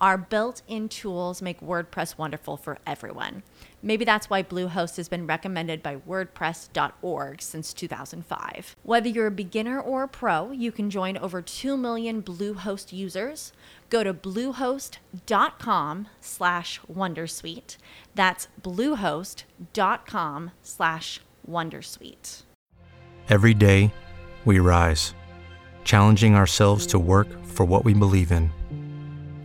Our built in tools make WordPress wonderful for everyone. Maybe that's why Bluehost has been recommended by WordPress.org since 2005. Whether you're a beginner or a pro, you can join over 2 million Bluehost users. Go to bluehost.com slash Wondersuite. That's bluehost.com slash Wondersuite. Every day, we rise, challenging ourselves to work for what we believe in.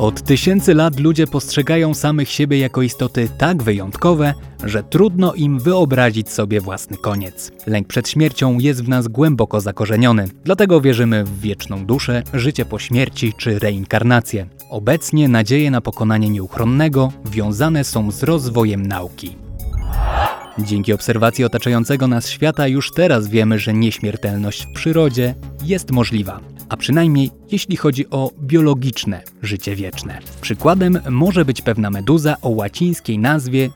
Od tysięcy lat ludzie postrzegają samych siebie jako istoty tak wyjątkowe, że trudno im wyobrazić sobie własny koniec. Lęk przed śmiercią jest w nas głęboko zakorzeniony, dlatego wierzymy w wieczną duszę, życie po śmierci czy reinkarnację. Obecnie nadzieje na pokonanie nieuchronnego wiązane są z rozwojem nauki. Dzięki obserwacji otaczającego nas świata już teraz wiemy, że nieśmiertelność w przyrodzie jest możliwa a przynajmniej jeśli chodzi o biologiczne życie wieczne. Przykładem może być pewna meduza o łacińskiej nazwie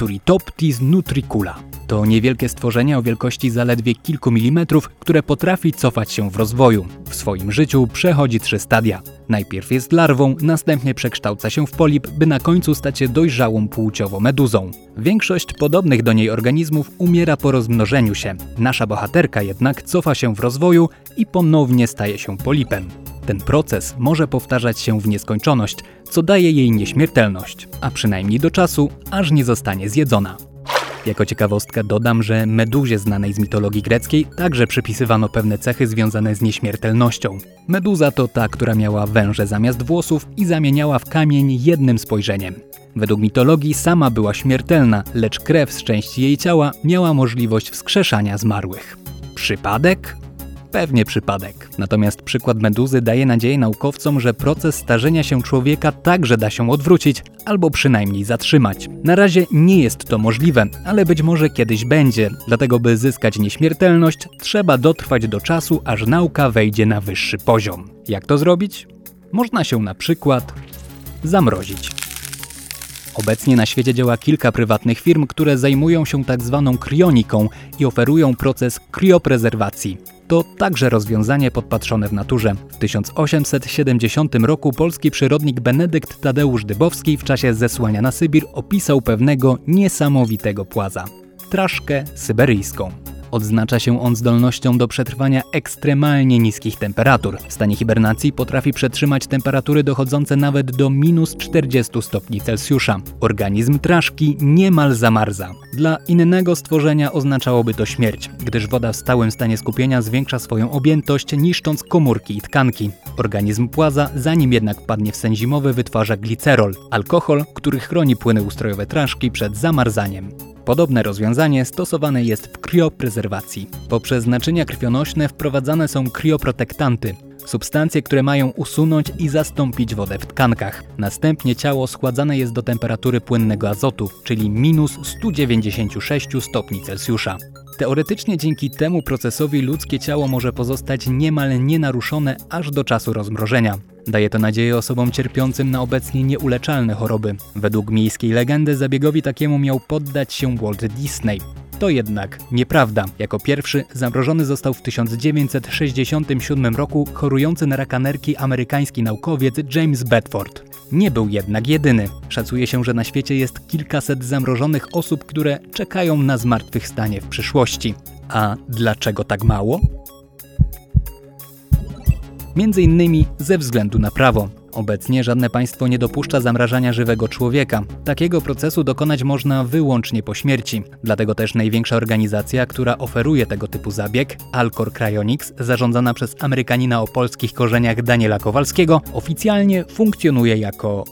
Turritoptis nutricula. To niewielkie stworzenie o wielkości zaledwie kilku milimetrów, które potrafi cofać się w rozwoju. W swoim życiu przechodzi trzy stadia. Najpierw jest larwą, następnie przekształca się w polip, by na końcu stać się dojrzałą płciowo meduzą. Większość podobnych do niej organizmów umiera po rozmnożeniu się. Nasza bohaterka jednak cofa się w rozwoju i ponownie staje się polipem. Ten proces może powtarzać się w nieskończoność, co daje jej nieśmiertelność, a przynajmniej do czasu, aż nie zostanie zjedzona. Jako ciekawostkę dodam, że meduzie znanej z mitologii greckiej także przypisywano pewne cechy związane z nieśmiertelnością. Meduza to ta, która miała węże zamiast włosów i zamieniała w kamień jednym spojrzeniem. Według mitologii sama była śmiertelna, lecz krew z części jej ciała miała możliwość wskrzeszania zmarłych. Przypadek? Pewnie przypadek. Natomiast przykład meduzy daje nadzieję naukowcom, że proces starzenia się człowieka także da się odwrócić, albo przynajmniej zatrzymać. Na razie nie jest to możliwe, ale być może kiedyś będzie. Dlatego, by zyskać nieśmiertelność, trzeba dotrwać do czasu, aż nauka wejdzie na wyższy poziom. Jak to zrobić? Można się na przykład zamrozić. Obecnie na świecie działa kilka prywatnych firm, które zajmują się tak zwaną krioniką i oferują proces krioprezerwacji. To także rozwiązanie podpatrzone w naturze. W 1870 roku polski przyrodnik Benedykt Tadeusz Dybowski w czasie zesłania na Sybir opisał pewnego niesamowitego płaza traszkę syberyjską. Odznacza się on zdolnością do przetrwania ekstremalnie niskich temperatur. W stanie hibernacji potrafi przetrzymać temperatury dochodzące nawet do minus 40 stopni Celsjusza. Organizm traszki niemal zamarza. Dla innego stworzenia oznaczałoby to śmierć, gdyż woda w stałym stanie skupienia zwiększa swoją objętość, niszcząc komórki i tkanki. Organizm płaza, zanim jednak wpadnie w sen zimowy, wytwarza glicerol, alkohol, który chroni płyny ustrojowe traszki przed zamarzaniem. Podobne rozwiązanie stosowane jest w krioprezerwacji. Poprzez naczynia krwionośne wprowadzane są krioprotektanty, substancje, które mają usunąć i zastąpić wodę w tkankach. Następnie ciało schładzane jest do temperatury płynnego azotu, czyli minus 196 stopni Celsjusza. Teoretycznie dzięki temu procesowi ludzkie ciało może pozostać niemal nienaruszone aż do czasu rozmrożenia. Daje to nadzieję osobom cierpiącym na obecnie nieuleczalne choroby. Według miejskiej legendy zabiegowi takiemu miał poddać się Walt Disney. To jednak nieprawda. Jako pierwszy zamrożony został w 1967 roku chorujący na raka nerki amerykański naukowiec James Bedford. nie był jednak jedyny. Szacuje się, że na świecie jest kilkaset zamrożonych osób, które czekają na zmartwychwstanie w przyszłości. A dlaczego tak mało? Innymi ze względu na prawo. Obecnie żadne państwo nie dopuszcza zamrażania żywego człowieka. Takiego procesu dokonać można wyłącznie po śmierci. Dlatego też największa organizacja, która oferuje tego typu zabieg, Alcor Cryonics, zarządzana przez Amerykanina o polskich korzeniach Daniela Kowalskiego, oficjalnie funkcjonuje jako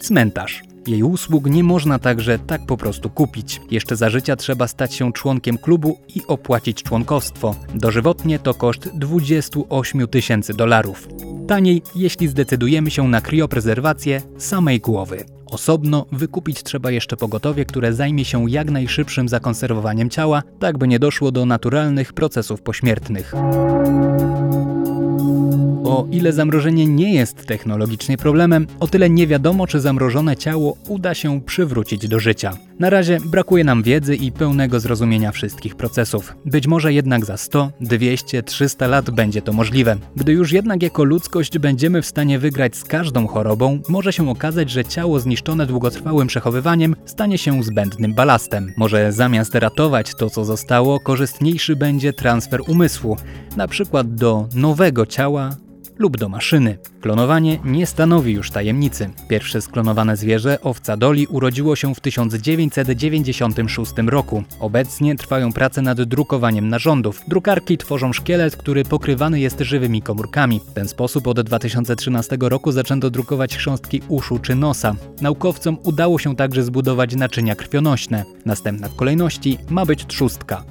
cmentarz. Jej usług nie można także tak po prostu kupić. Jeszcze za życia trzeba stać się członkiem klubu i opłacić członkostwo. Dożywotnie to koszt 28 tysięcy dolarów. Taniej, jeśli zdecydujemy się na krioprezerwację samej głowy. Osobno wykupić trzeba jeszcze pogotowie, które zajmie się jak najszybszym zakonserwowaniem ciała, tak by nie doszło do naturalnych procesów pośmiertnych. O ile zamrożenie nie jest technologicznie problemem, o tyle nie wiadomo, czy zamrożone ciało uda się przywrócić do życia. Na razie brakuje nam wiedzy i pełnego zrozumienia wszystkich procesów. Być może jednak za 100, 200, 300 lat będzie to możliwe. Gdy już jednak jako ludzkość będziemy w stanie wygrać z każdą chorobą, może się okazać, że ciało zniszczone długotrwałym przechowywaniem stanie się zbędnym balastem. Może zamiast ratować to, co zostało, korzystniejszy będzie transfer umysłu, na przykład do nowego ciała lub do maszyny. Klonowanie nie stanowi już tajemnicy. Pierwsze sklonowane zwierzę, owca Doli, urodziło się w 1996 roku. Obecnie trwają prace nad drukowaniem narządów. Drukarki tworzą szkielet, który pokrywany jest żywymi komórkami. W ten sposób od 2013 roku zaczęto drukować chrząstki uszu czy nosa. Naukowcom udało się także zbudować naczynia krwionośne. Następna w kolejności ma być trzustka.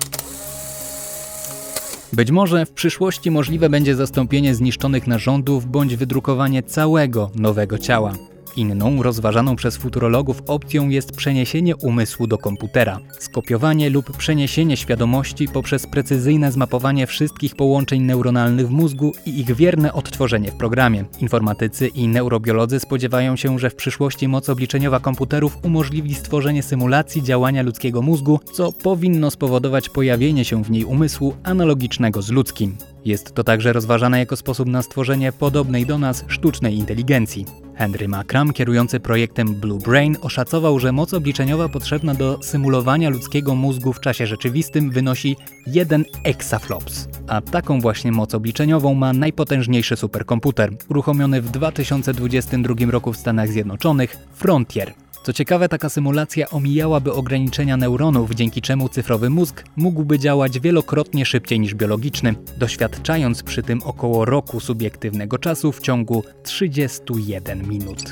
Być może w przyszłości możliwe będzie zastąpienie zniszczonych narządów bądź wydrukowanie całego nowego ciała. Inną, rozważaną przez futurologów opcją jest przeniesienie umysłu do komputera, skopiowanie lub przeniesienie świadomości poprzez precyzyjne zmapowanie wszystkich połączeń neuronalnych w mózgu i ich wierne odtworzenie w programie. Informatycy i neurobiolodzy spodziewają się, że w przyszłości moc obliczeniowa komputerów umożliwi stworzenie symulacji działania ludzkiego mózgu, co powinno spowodować pojawienie się w niej umysłu analogicznego z ludzkim. Jest to także rozważane jako sposób na stworzenie podobnej do nas sztucznej inteligencji. Henry Makram, kierujący projektem Blue Brain, oszacował, że moc obliczeniowa potrzebna do symulowania ludzkiego mózgu w czasie rzeczywistym wynosi 1 exaflops. A taką właśnie moc obliczeniową ma najpotężniejszy superkomputer, uruchomiony w 2022 roku w Stanach Zjednoczonych Frontier. Co ciekawe, taka symulacja omijałaby ograniczenia neuronów, dzięki czemu cyfrowy mózg mógłby działać wielokrotnie szybciej niż biologiczny, doświadczając przy tym około roku subiektywnego czasu w ciągu 31 minut.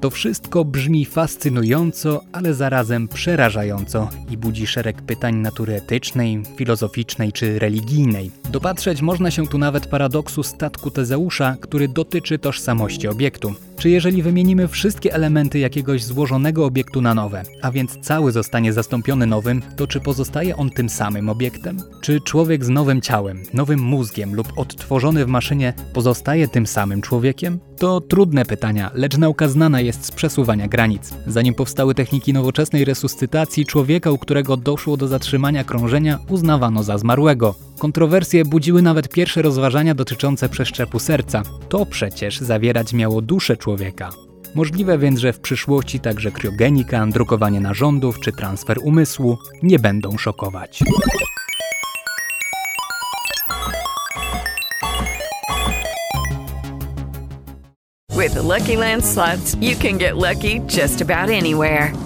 To wszystko brzmi fascynująco, ale zarazem przerażająco i budzi szereg pytań natury etycznej, filozoficznej czy religijnej. Dopatrzeć można się tu nawet paradoksu statku Tezeusza, który dotyczy tożsamości obiektu. Czy jeżeli wymienimy wszystkie elementy jakiegoś złożonego obiektu na nowe, a więc cały zostanie zastąpiony nowym, to czy pozostaje on tym samym obiektem? Czy człowiek z nowym ciałem, nowym mózgiem lub odtworzony w maszynie pozostaje tym samym człowiekiem? To trudne pytania, lecz nauka znana jest z przesuwania granic. Zanim powstały techniki nowoczesnej resuscytacji, człowieka, u którego doszło do zatrzymania krążenia, uznawano za zmarłego. Kontrowersje budziły nawet pierwsze rozważania dotyczące przeszczepu serca. To przecież zawierać miało duszę człowieka. Możliwe więc, że w przyszłości także kriogenika, drukowanie narządów czy transfer umysłu nie będą szokować. With the Lucky Land slots, you can get lucky just about anywhere.